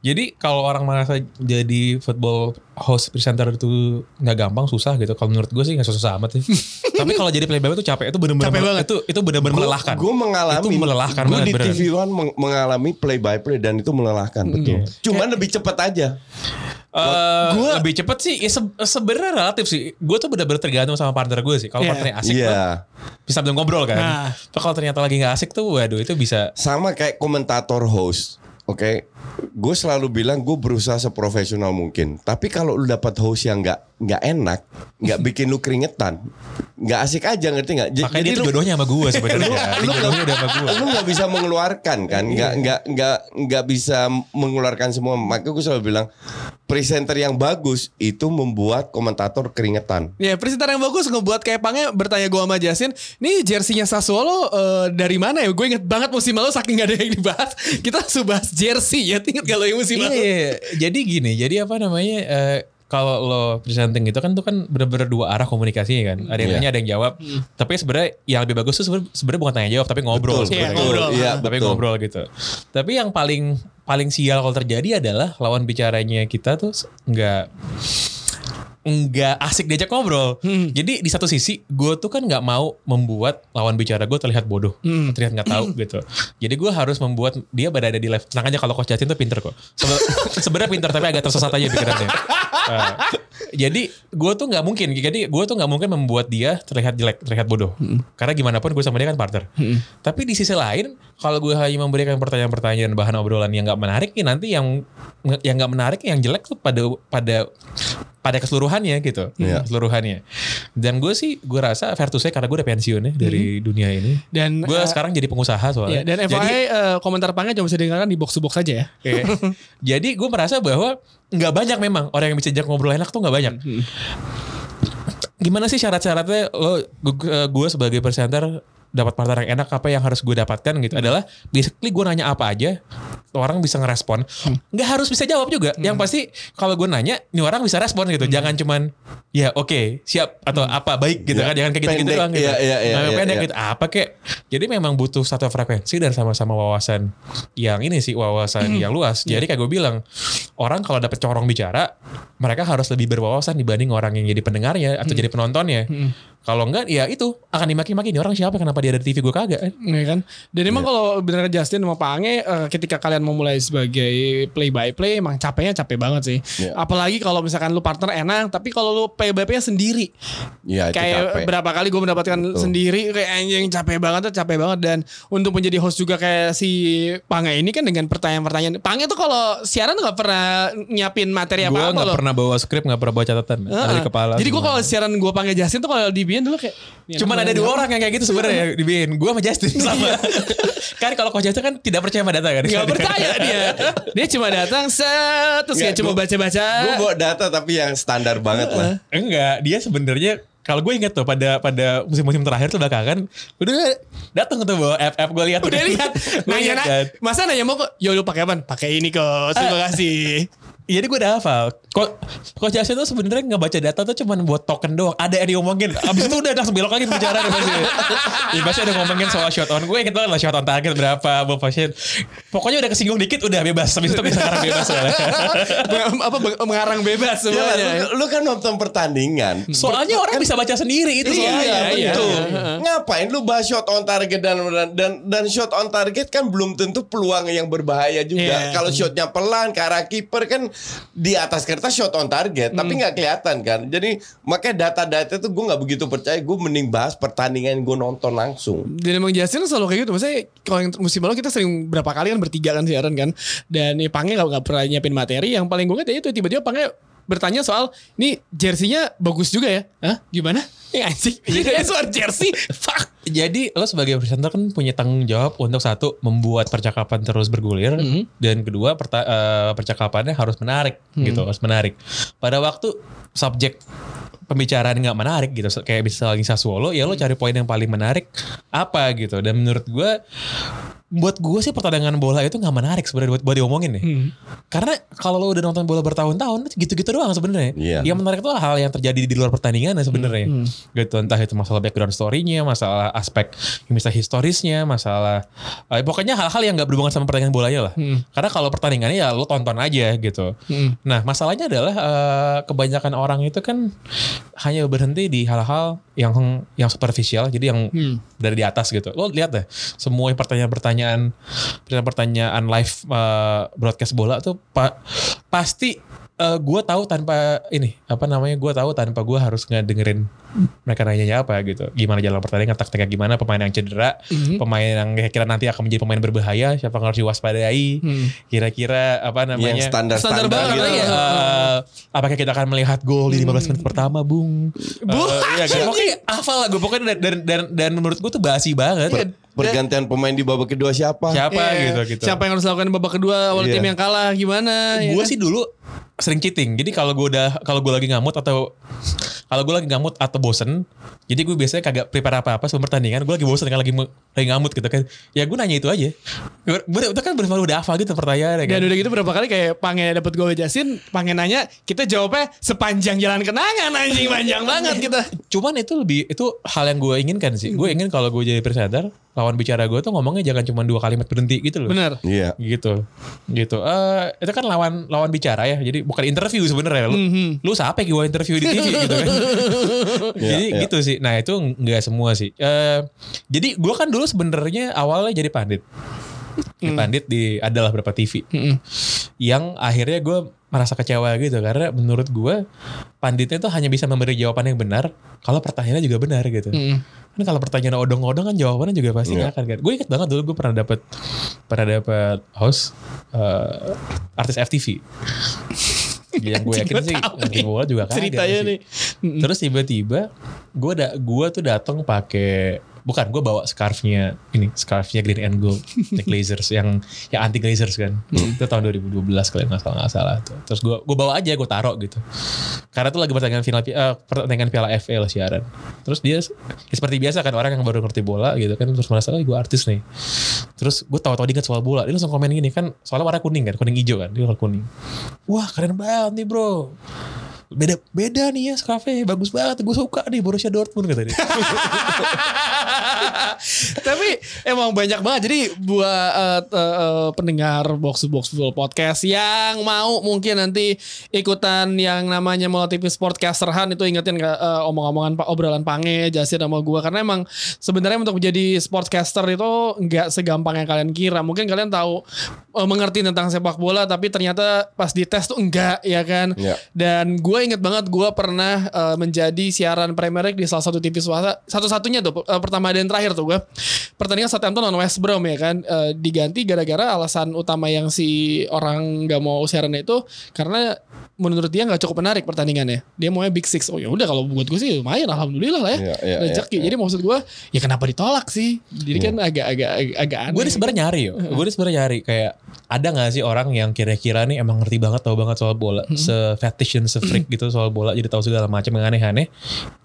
jadi kalau orang merasa jadi football host presenter itu nggak gampang susah gitu kalau menurut gue sih nggak susah amat sih (laughs) tapi kalau jadi play by play itu capek itu benar-benar Capek banget. itu itu benar-benar melelahkan Gue mengalami itu melelahkan Gue di. TV One meng- mengalami play by play dan itu melelahkan betul. Cuman lebih cepat aja. Eh, Gua- lebih cepet sih ya se- sebenarnya relatif sih gue tuh benar-benar tergantung sama partner gue sih kalau Iya. partnernya asik tuh bisa ngobrol kan Nah. Tapi kalau ternyata lagi nggak asik tuh waduh itu bisa Sama kayak komentator host. Oke, gue selalu bilang gue berusaha seprofesional mungkin. Tapi kalau lu dapat host yang nggak nggak enak, nggak (laughs) bikin lu keringetan, nggak asik aja ngerti nggak? Makanya dia lu- jodohnya sama gue sebenarnya. (laughs) Lu, lu, jodohnya udah sama gue lu nggak bisa mengeluarkan kan? Nggak nggak nggak nggak bisa mengeluarkan semua. Maka gue selalu bilang presenter yang bagus itu membuat komentator keringetan. Ya presenter yang bagus ngebuat kayak Pange bertanya gue sama Jasin Nih jersinya Sassuolo eh, dari mana ya? Gue inget banget musim lalu saking gak ada yang dibahas (laughs) Kita langsung bahas jersey. Ya Ingat kalau yang musim Iya, lalu iya. jadi gini, jadi apa namanya? eh, kalau lo presenting gitu kan tuh kan bener-bener dua arah komunikasinya kan. Ada yang nanya, ada yang jawab. Tapi sebenarnya yang lebih bagus tuh sebenarnya bukan tanya jawab, tapi ngobrol. Betul, sebenarnya. ngobrol. Iya, tapi betul. ngobrol gitu. Tapi yang paling paling sial kalau terjadi adalah lawan bicaranya kita tuh nggak nggak asik diajak ngobrol. Hmm. Jadi di satu sisi gue tuh kan nggak mau membuat lawan bicara gue terlihat bodoh, Hmm. terlihat nggak tahu (clears throat) gitu. Jadi gue harus membuat dia berada di level. Tenang aja kalau coach Justin tuh pinter kok. Sebe- (laughs) Sebenarnya pinter tapi agak tersesat aja pikirannya. Eh, (laughs) jadi gue tuh nggak mungkin. Jadi gue tuh nggak mungkin membuat dia terlihat jelek, terlihat bodoh. Karena gimana pun gue sama dia kan partner. Tapi di sisi lain, kalau gue hanya memberikan pertanyaan-pertanyaan bahan obrolan yang nggak menarik, ya nanti yang yang nggak menarik, yang jelek tuh pada pada pada keseluruhannya gitu, Iya. keseluruhannya. Dan gue sih, gue rasa fair to say karena gue udah pensiun ya dari dunia ini. Dan Gue eh, sekarang jadi pengusaha ya, soalnya. Dan Jadi- FYI eh, komentar Pange cuma bisa didengarkan di box to box saja ya Oke. (laughs) Jadi gue merasa bahwa nggak banyak memang. Orang yang bisa ajak ngobrol enak tuh nggak banyak. Gimana sih syarat-syaratnya? Lo gue sebagai presenter dapat partner yang enak apa yang harus gue dapatkan gitu. Adalah basically gue nanya apa aja orang bisa ngerespon. Nggak harus bisa jawab juga. Yang pasti kalau gue nanya ini orang bisa respon gitu. Jangan cuman ya oke siap atau apa baik gitu Ya, kan. Jangan kayak gitu-gitu pendek, doang gitu. Iya, iya, iya, Nah, iya, pendek iya. gitu. Apa kek? Jadi memang butuh satu frekuensi dan sama-sama wawasan yang ini sih wawasan yang luas. Jadi kayak gue bilang orang kalau dapet corong bicara mereka harus lebih berwawasan dibanding orang yang jadi pendengarnya atau jadi penontonnya kalau enggak ya itu akan dimaki-maki ini orang siapa kenapa dia ada di TV gue kagak kan Ya kan Dan emang kalau benar Justin sama Pange eh, Ketika kalian memulai sebagai play by play Emang capeknya capek banget sih Iya. Apalagi kalau misalkan lu partner enak Tapi kalau lu selalu PBB-nya sendiri. Iya, itu kayak capek. berapa kali gue mendapatkan sendiri kayak anjing capek banget tuh capek banget dan untuk menjadi host juga kayak si Pange ini kan dengan pertanyaan-pertanyaan Pange tuh kalau siaran nggak pernah nyiapin materi Gue apa-apa nggak loh. pernah bawa skrip, nggak pernah bawa catatan Heeh. dari kepala. Jadi gue kalau siaran gue panggil Justin tuh kalau di BN dulu kayak Cuman ada dua orang yang kayak gitu sebenarnya di BN. Gue sama Justin (laughs) sama. kan kalau Coach Justin kan tidak percaya sama data kan. nggak percaya dia. Dia cuma datang set terus kayak cuma gua- baca-baca. Gue bawa data tapi yang standar banget lah. Enggak, dia sebenarnya kalau gue inget tuh pada pada musim-musim terakhir tuh belakangan udah datang tuh bawa FF gue lihat Udah lihat (laughs) nanya lihat na- kan. masa nanya mau kok yo lu pakai apa pakai ini kok terima kasih Iya, Jadi gue udah hafal. Kok Coach Justin tuh sebenarnya nggak baca data tuh cuman buat token doang. Ada yang diomongin. Abis itu udah langsung belok lagi bicara deh pasti. Ya pasti ada ngomongin soal shot on. Gue inget banget lah shot on target berapa, ball possession. Pokoknya udah kesinggung dikit udah bebas. Habis itu bisa sekarang bebas apa meng- mengarang bebas Ya, semuanya lu, lu kan nonton pertandingan. Soalnya orang bisa baca sendiri itu Iya, soalnya. iya, betul. iya. Ngapain lu bahas shot on target dan dan dan shot on target kan belum tentu peluang yang berbahaya juga. Iya. Kalau shotnya pelan ke arah kiper kan di atas kertas shot on target, tapi Hmm. nggak kelihatan kan. Jadi makanya data-data itu gue nggak begitu percaya. Gue mending bahas pertandingan gue nonton langsung. Dan emang Justin selalu kayak gitu Maksudnya kalau yang musim lalu kita sering berapa kali kan bertiga kan siaran kan Dan ya Pange gak, gak pernah nyiapin materi Yang paling gue ingat ya itu tiba-tiba Pange bertanya soal Ini jersinya bagus juga ya Hah? Gimana? Eh anjing. Ini soal jersey. Fuck. Jadi lo sebagai presenter kan punya tanggung jawab untuk satu membuat percakapan terus bergulir Mhm. dan kedua perta- eh, percakapannya harus menarik gitu harus menarik. Pada waktu subjek pembicaraan nggak menarik gitu kayak misalnya Sassuolo ya lo cari poin yang paling menarik apa gitu. Dan menurut gue buat gue sih pertandingan bola itu nggak menarik sebenarnya buat, buat diomongin nih. Karena kalau lo udah nonton bola bertahun-tahun gitu-gitu doang sebenarnya. Iya. yang menarik itu hal yang terjadi di luar pertandingan ya sebenarnya. Gitu entah itu masalah background story-nya masalah aspek misalnya historisnya masalah eh, pokoknya hal-hal yang nggak berhubungan sama pertandingan bolanya lah. Karena kalau pertandingannya ya lo tonton aja gitu. Nah masalahnya adalah eh, kebanyakan orang itu kan hanya berhenti di hal-hal yang yang superficial jadi yang dari di atas gitu. Lo lihat deh semua pertanyaan-pertanyaan pertanyaan-pertanyaan live eh, broadcast bola tuh pa- pasti gue tahu tanpa ini apa namanya gue tahu tanpa gue harus ngedengerin mereka nanya apa gitu gimana jalan pertandingan taktiknya gimana pemain yang cedera pemain yang kira nanti akan menjadi pemain berbahaya siapa yang harus diwaspadai kira-kira apa namanya Yang standar-standar Standar banget gitu. ya. Eh, apakah kita akan melihat gol di 15 menit pertama, Bung? Bung, Eh, iya (laughs) kan? Pokoknya hafal lah gue. Pokoknya dan, dan, dan, dan menurut gue tuh basi banget. Per- pergantian pemain di babak kedua siapa? Siapa Iya. gitu gitu. Siapa yang harus lakukan di babak kedua Awal Iya. tim yang kalah gimana ya gue kan? sih dulu sering cheating. Jadi kalau gue udah kalau gue lagi ngamut atau kalau gue lagi ngamut atau bosen, jadi gue biasanya kagak prepare apa-apa sebelum pertandingan. Gue lagi bosen kan lagi lagi ngamut gitu kan. Ya gue nanya itu aja. Gue itu kan benar udah hafal gitu pertanyaan Dan kan. udah gitu berapa kali kayak Pange dapet gol Justin Pange nanya Kita jawabnya sepanjang jalan kenangan Anjing panjang banget kita Cuman itu lebih itu hal yang gue inginkan sih. Gue ingin kalau gue jadi presenter, lawan bicara gue tuh ngomongnya jangan cuma dua kalimat berhenti gitu loh. Bener Iya. gitu gitu eh itu kan lawan lawan bicara ya jadi bukan interview sebenarnya. Lu lu siapa yang gue interview di TV gitu kan. (laughs) Jadi iya. gitu sih. Nah itu nggak semua sih. Eh jadi gue kan dulu sebenarnya awalnya jadi pandit. Jadi pandit di adalah beberapa TV yang akhirnya gue merasa kecewa gitu. Karena menurut gue panditnya tuh hanya bisa memberi jawaban yang benar kalau pertanyaannya juga benar gitu. Kan kalau pertanyaan odong-odong kan jawabannya juga pasti Iya. nggak akan kan. Gue inget banget dulu gue pernah dapet pernah dapet host eh, artis FTV yang gue yakin sih nih bola juga kagak Ceritanya sih. nih Terus tiba-tiba gue da gue tuh datang pakai bukan gue bawa scarfnya ini scarfnya Green and Gold The Glazers yang yang anti Glazers kan itu tahun 2012 kalian nggak salah nggak salah tuh. Terus gue gue bawa aja gue taruh gitu. Karena tuh lagi pertandingan final eh, pertandingan Piala FA lah siaran. Terus dia ya seperti biasa kan orang yang baru ngerti bola gitu kan terus merasa oh gue artis nih. Terus gue tahu-tahu dikit soal bola. Dia langsung komen gini kan soalnya warna kuning kan kuning hijau kan dia warna kuning. Wah keren banget nih bro beda beda nih ya scarfnya bagus banget gue suka nih Borussia Dortmund kata dia (laughs) Tapi emang banyak banget. Jadi buat eh, eh, eh, pendengar box to box full podcast yang mau mungkin nanti ikutan yang namanya multi TV Sportcasterhan itu ingetin eh, omong-omongan Pak obrolan Pange, Jasin sama gua karena emang sebenarnya untuk menjadi sportcaster itu nggak segampang yang kalian kira. Mungkin kalian tahu eh, mengerti tentang sepak bola tapi ternyata pas dites tuh enggak ya kan. Iya. Dan gue inget banget gue pernah eh, menjadi siaran Premier League di salah satu TV swasta. Satu-satunya tuh eh, pertama dan terakhir tuh gue. Pertandingan Southampton lawan West Brom ya kan eh, diganti gara-gara alasan utama yang si orang nggak mau siaran itu karena menurut dia nggak cukup menarik pertandingannya. Dia maunya Big Six. Oh ya udah kalau buat gue sih lumayan alhamdulillah lah ya. Iya, iya, Rezeki. iya, iya. Jadi maksud gue ya kenapa ditolak sih? Jadi kan agak-agak agak aneh. Gue sebenarnya nyari yo. Gue sebenarnya nyari kayak ada nggak sih orang yang kira-kira nih emang ngerti banget tahu banget soal bola, se fetish dan se freak gitu soal bola, jadi tahu segala macam yang aneh-aneh,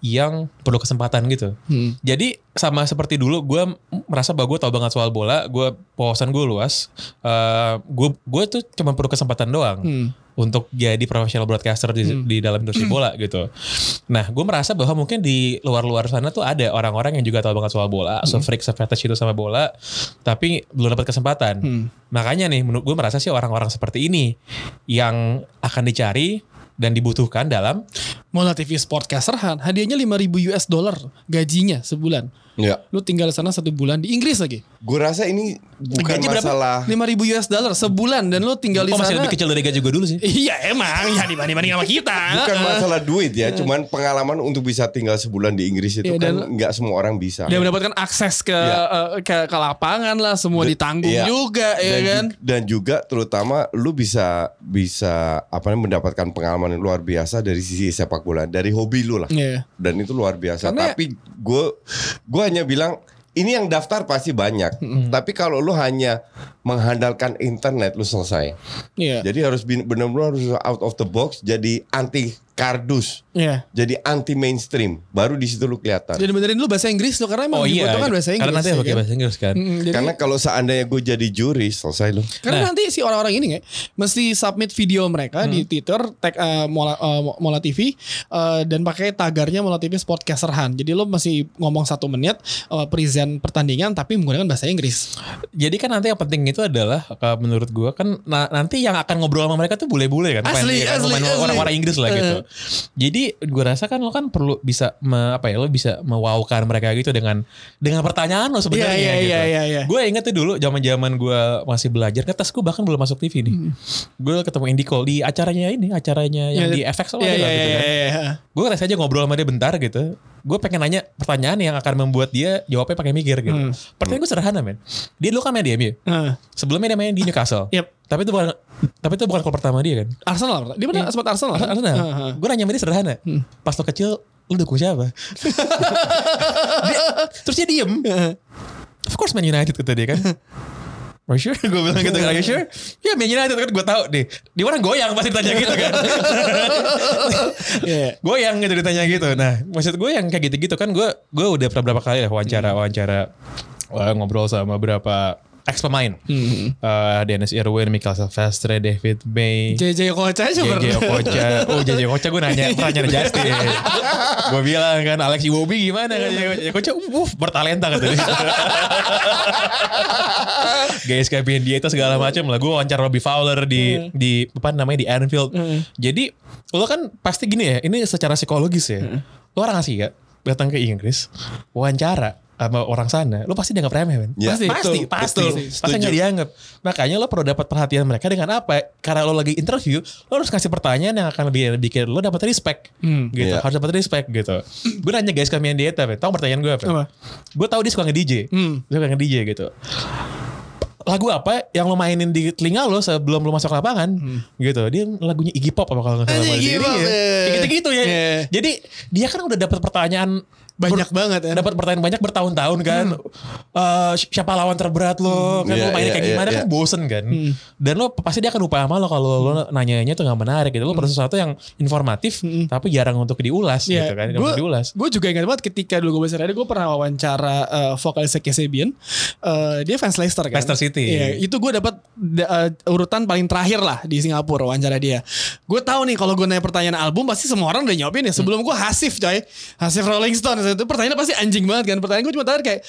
yang perlu kesempatan gitu. Hmm. Jadi sama seperti dulu gue merasa bahwa gue tahu banget soal bola, gue wawasan gue luas, Eh, gue gue tuh cuma perlu kesempatan doang. Hmm. untuk jadi profesional broadcaster di, di dalam industri bola gitu. Nah, gue merasa bahwa mungkin di luar-luar sana tuh ada orang-orang yang juga tahu banget soal bola, so freak, so fetish itu sama bola, tapi belum dapat kesempatan. Hmm. Makanya nih, menurut gue merasa sih orang-orang seperti ini yang akan dicari dan dibutuhkan dalam Mola TV Sportcaster Han hadiahnya 5000 US dollar gajinya sebulan. Ya. Lu tinggal di sana satu bulan di Inggris lagi. Gue rasa ini bukan Gaji masalah 5000 US dollar sebulan dan lu tinggal di oh, masih sana. lebih kecil dari gaji gue dulu sih. (laughs) Iya emang ya dibanding banding sama kita. bukan masalah duit ya, (laughs) cuman pengalaman untuk bisa tinggal sebulan di Inggris itu Iya, kan dan- nggak semua orang bisa. Dia mendapatkan akses ke Iya. eh, ke, ke lapangan lah, semua Dan- ditanggung iya. juga ya dan, kan. ju- dan juga terutama lu bisa bisa apa namanya mendapatkan pengalaman yang luar biasa dari sisi sepak bola, dari hobi lu lah. Iya. Dan itu luar biasa. Karena- Tapi gue gue hanya bilang ini yang daftar pasti banyak. Tapi kalau lu hanya mengandalkan internet lu selesai. Iya. Jadi harus benar-benar harus out of the box jadi anti kardus. Iya. Jadi anti mainstream. Baru di situ lu kelihatan. Jadi benerin lu bahasa Inggris tuh karena emang Oh iya, dibutuhkan bahasa Inggris. karena nanti ya pakai kan? bahasa Inggris kan. Mm, jadi- Karena kalau seandainya gue jadi juri selesai lu. Karena Nah. nanti si orang-orang ini nggak mesti submit video mereka di Twitter tag eh, Mola, eh, Mola TV eh, dan pakai tagarnya Mola TV Sportcaster Han. Jadi lo masih ngomong satu menit eh, present pertandingan tapi menggunakan bahasa Inggris. Jadi kan nanti yang penting itu adalah kalau menurut gua kan na- nanti yang akan ngobrol sama mereka tuh bule-bule kan. Asli, Pemain- asli, pemain asli. Orang-orang Inggris lah gitu. Jadi gua rasa kan lo kan perlu bisa me- apa ya lo bisa mewowkan mereka gitu dengan dengan pertanyaan lo sebenarnya Iya, iya, gitu. iya, iya, iya. Gue inget tuh dulu zaman-zaman gua masih belajar ngetes gue bahkan belum masuk TV nih. Gue ketemu Cole di acaranya ini, acaranya yang Iya, di FX Iya apa ada iya gitu iya. kan. iya, iya. Gue ngetes aja ngobrol sama dia bentar gitu. Gue pengen nanya pertanyaan yang akan membuat dia jawabnya pakai mikir gitu. Hmm. Pertanyaan gue sederhana men. Dia dulu kan main di MU. Heeh. Sebelumnya dia main di Newcastle. (laughs) Yep. Tapi itu bukan tapi itu bukan klub pertama dia kan. Arsenal. Dia pernah sempat Arsenal. kan? Arsenal. Heeh. Gue nanya sama dia sederhana. Pas lo kecil lu dukung siapa? (laughs) Dia- terus dia diem. Of course Man United kata dia kan. (laughs) Are you sure? (laughs) Gue bilang gitu kan. Are you sure? (laughs) Ya Man United kan gue tahu deh. Dia orang goyang pasti ditanya gitu kan. (laughs) Iya. goyang gitu ditanya gitu. Nah, maksud gue yang kayak gitu-gitu kan gue gue udah berapa kali ya wawancara wawancara eh, ngobrol sama beberapa ex pemain. Hmm. Eh, Dennis Irwin, Michael Silvestre, David May. JJ Kocha aja JJ. Okocha Oh JJ Okocha gue nanya Pertanyaan Justin. Gue bilang kan Alex Iwobi gimana? Kan JJ Okocha uh, bertalenta kata dia. Guys kayak dia itu segala macam lah. Gue wawancara Robbie Fowler di di apa namanya di Anfield. Jadi lo kan pasti gini ya Ini secara psikologis ya. Lo orang asing ya Datang ke Inggris Wawancara sama orang sana, lo pasti dianggap remeh kan? Ya. Pasti, pasti, betul, pasti, betul. pasti nggak dianggap. Makanya lo perlu dapat perhatian mereka dengan apa? Karena lo lagi interview, lo harus kasih pertanyaan yang akan lebih bikin lo dapat respect, Hmm. gitu. Iya. Harus dapat respect gitu. gue nanya guys kami yang dieta, tahu pertanyaan gue apa? Apa? Gue tahu dia suka nge-DJ, Hmm. dia suka nge-DJ gitu. Lagu apa yang lo mainin di telinga lo sebelum lo masuk lapangan gitu. Dia lagunya Iggy Pop apa kalau nggak salah. Hmm. Iggy Pop, ya, eh. Gitu-gitu ya. Iya. Jadi dia kan udah dapat pertanyaan Banyak banget ya. dapat pertanyaan banyak bertahun-tahun kan. Eh, siapa lawan terberat lo? Kan Iya, lo mainnya iya, kayak iya, gimana iya. kan bosen kan. Dan lo pasti dia akan lupa sama lo kalau lo nanyanya tuh nggak menarik gitu. Lo perlu sesuatu yang informatif tapi jarang untuk diulas Iya, gitu kan. Mau diulas. gue juga ingat banget ketika dulu gue besar ada gue pernah wawancara uh, vokalisnya Kesebian uh, dia fans Leicester kan Leicester City. Iya, itu gue dapat da- uh, urutan paling terakhir lah di Singapura wawancara dia gue tahu nih kalau gue nanya pertanyaan album pasti semua orang udah nyopin ya sebelum gue Hasif coy Hasif Rolling Stone itu pertanyaan pasti anjing banget kan pertanyaan gue cuma terakhir kayak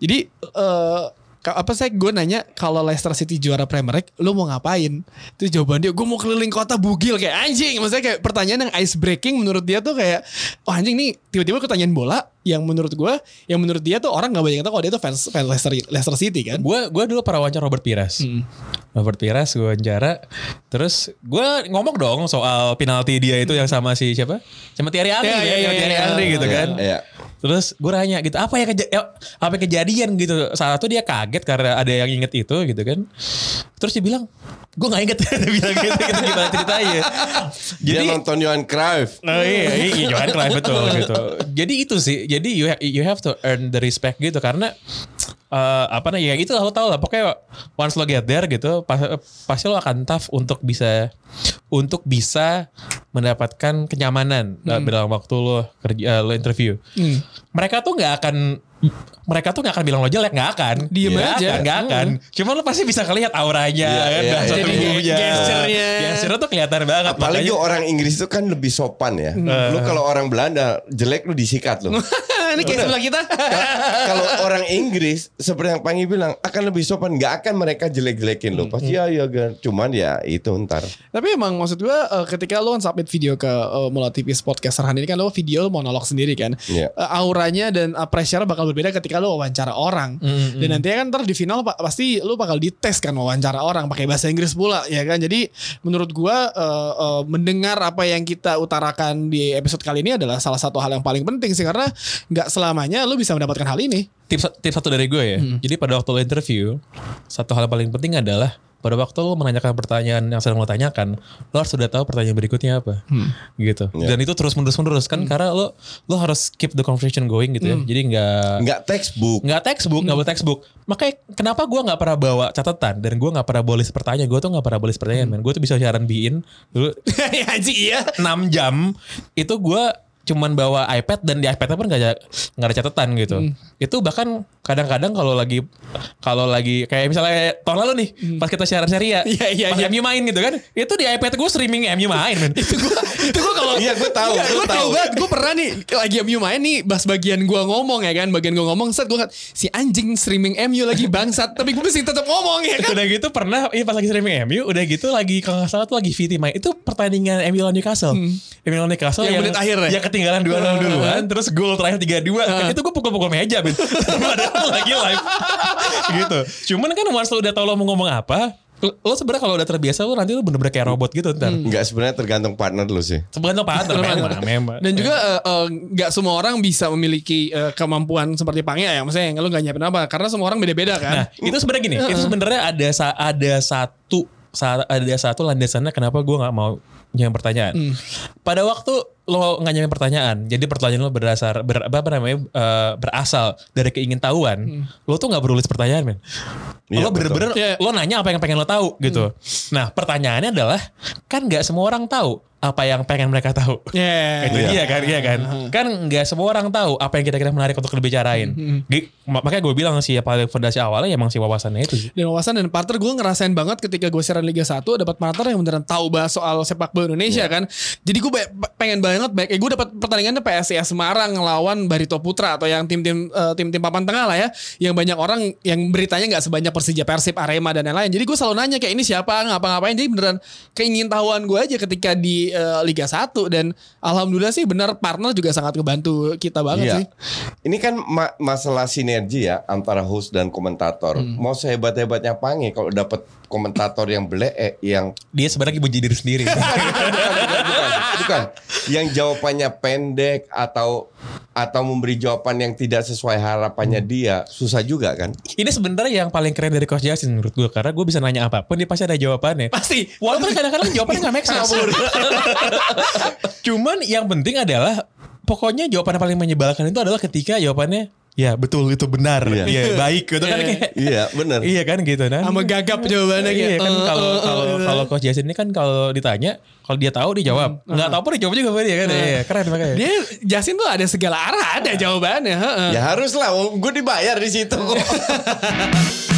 jadi uh, apa saya gue nanya kalau Leicester City juara Premier League lu mau ngapain itu jawaban dia gue mau keliling kota bugil kayak anjing maksudnya kayak pertanyaan yang ice breaking menurut dia tuh kayak oh anjing nih tiba-tiba ketanyain bola yang menurut gue yang menurut dia tuh orang nggak banyak tahu kalau dia tuh fans fans Leicester Leicester City kan Gue gue dulu pernah wawancara Robert Pires. Robert Pires gue wawancara. Terus gue ngomong dong soal penalti dia itu yang sama si siapa? Sama Thierry Henry Iya, ya, iya, sama iya, Thierry iya. Henry gitu kan. Terus gue nanya gitu, apa ya, keja- ya, apa yang kejadian gitu. Saat itu dia kaget karena ada yang inget itu gitu kan. Terus dia bilang, gue gak inget. (laughs) dia bilang gitu, gitu gimana ceritanya. Dia nonton Johan Cruyff. Oh iya, iya, iya Johan Cruyff betul gitu. Jadi itu sih, jadi you ha- you have to earn the respect gitu karena eh apa namanya ya itu lo tau lah pokoknya once lo get there gitu pas- pasti lo akan tough untuk bisa untuk bisa mendapatkan kenyamanan Hmm. dalam waktu lo kerja eh, lo interview. Mereka tuh nggak akan mereka tuh nggak akan bilang lo jelek nggak akan Diem Nggak aja. akan, nggak akan cuma lo pasti bisa ngelihat auranya Iya, kan bahasa iya. tubuhnya Gesturnya. gesturnya tuh kelihatan banget Apalagi makanya- orang Inggris itu kan lebih sopan ya. Lu kalau orang Belanda jelek lu disikat lu. (laughs) ini kayak sebelah kita kalau orang Inggris seperti yang Pangi bilang akan lebih sopan, nggak akan mereka jelek-jelekin lu. Pasti ya ya kan. Cuman ya itu ntar. Tapi emang maksud gue eh, ketika lo submit video ke uh, Mula TV Podcaster hari ini kan lo video lo monolog sendiri kan. Iya. Eh, auranya dan uh, pressure bakal berbeda ketika lo wawancara orang. Dan nantinya kan ntar di final pa- pasti lo bakal dites kan wawancara orang pakai bahasa Inggris pula ya kan. Jadi menurut gue eh, eh, mendengar apa yang kita utarakan di episode kali ini adalah salah satu hal yang paling penting sih karena nggak selamanya lo bisa mendapatkan hal ini. tips tips satu dari gue ya. Jadi pada waktu lo interview, satu hal yang paling penting adalah pada waktu lo menanyakan pertanyaan yang sedang lo tanyakan, lo harus sudah tahu pertanyaan berikutnya apa, gitu. Ya. Dan itu terus menerus menerus kan, karena lo lo harus keep the conversation going gitu ya. Jadi nggak Nggak textbook. nggak textbook, nggak boleh textbook. Makanya kenapa gue nggak pernah bawa catatan dan gue nggak pernah boleh pertanyaan. Gue tuh nggak pernah boleh pertanyaan, men. Gue tuh bisa siaran biin dulu ya (laughs) anjing iya. 6 jam itu gue cuman bawa iPad dan di iPadnya pun gak ada nggak ada catatan gitu. Hmm. Itu bahkan kadang-kadang kalau lagi kalau lagi kayak misalnya tahun lalu nih pas kita siaran seri ya, Hmm. Iya, iya, pas iya. MU main gitu kan, itu di iPad gue streaming MU main men. (laughs) itu gue itu gue kalau (laughs) Iya, gua tahu, gua gua tahu. tahu banget gue pernah nih lagi MU main nih pas bagian gue ngomong ya kan bagian gue ngomong set gue si anjing streaming MU lagi bangsat tapi gue masih tetap ngomong ya kan udah gitu pernah iya pas lagi streaming MU udah gitu lagi kalau nggak salah tuh lagi VT main itu pertandingan MU lawan Newcastle MU lawan Newcastle Hmm. Yang menit akhir ya? yang ketinggalan 2-0 duluan terus gol terakhir 3-2 kan itu gue pukul-pukul meja (laughs) ben padahal lagi live. (laughs) Gitu. Cuman kan once lo udah tau lo mau ngomong apa lo lo sebenarnya kalau udah terbiasa lo nanti lo bener-bener kayak robot gitu ntar. Nggak sebenarnya tergantung partner lu sih. sebenarnya partner memang memang. Dan juga eh, eh, nggak semua orang bisa memiliki eh, kemampuan seperti Pange ya. Maksudnya yang lu nggak nyiapin apa karena semua orang beda-beda Nah, kan itu sebenarnya gini, itu sebenarnya ada sa- ada satu sa- ada satu landasannya kenapa gue nggak mau nyampe pertanyaan. Pada waktu lo nggak nyampe pertanyaan, jadi pertanyaan lo berdasar ber, apa apa namanya eh, berasal dari keingintahuan, lo tuh nggak perlu pertanyaan, men. Iya, lo bener-bener. Iya. lo nanya apa yang pengen lo tahu gitu. Nah, pertanyaannya adalah kan nggak semua orang tahu apa yang pengen mereka tahu. ya (laughs) Itu dia kan, iya kan. Kan nggak semua orang tahu apa yang kira-kira menarik untuk dibicarain. Mak- Makanya gue bilang sih ya paling fondasi awalnya ya emang si wawasannya itu sih. dan wawasan dan partner gue ngerasain banget ketika gue siaran Liga 1 dapat partner yang beneran tahu bahas soal sepak bola Indonesia kan? Jadi gue pengen banget baik eh, gue dapat pertandingannya PSIS Semarang ngelawan Barito Putra atau yang tim-tim eh, tim-tim papan tengah lah ya yang banyak orang yang beritanya nggak sebanyak Persija Persib Arema dan lain-lain. Jadi gue selalu nanya kayak ini siapa? Ngapa-ngapain? Jadi beneran keingintahuan gue aja ketika di eh, Liga 1 dan alhamdulillah sih bener partner juga sangat ngebantu kita banget Iya. sih. Ini kan ma- masalah sinergi ya antara host dan komentator. Hmm. Mau sehebat-hebatnya Pange kalau dapat komentator yang belek eh, yang Dia sebenarnya ibu diri sendiri. (laughs) bukan, bukan, bukan. Yang jawabannya pendek atau atau memberi jawaban yang tidak sesuai harapannya dia susah juga kan? Ini sebenarnya yang paling keren dari Coach Justin menurut gue karena gue bisa nanya apa pun dia pasti ada jawabannya. pasti Walaupun kadang-kadang jawabannya gak make sense. (laughs) Cuman yang penting adalah pokoknya jawaban yang paling menyebalkan itu adalah ketika jawabannya ya betul itu benar, Iya. ya baik gitu kan kayak Iya benar. Iya kan gitu kan. sama gagap jawabannya Iya kan eh, kalau eh, kalau eh, kalau Coach Justin ini kan kalau ditanya kalau dia tahu dia jawab. Enggak tahu pun dia jawab juga dia kan. Iya, keren makanya. Dia Jasin tuh ada segala arah ada jawabannya. heeh. Ya harus lah, gue dibayar di situ. (laughs)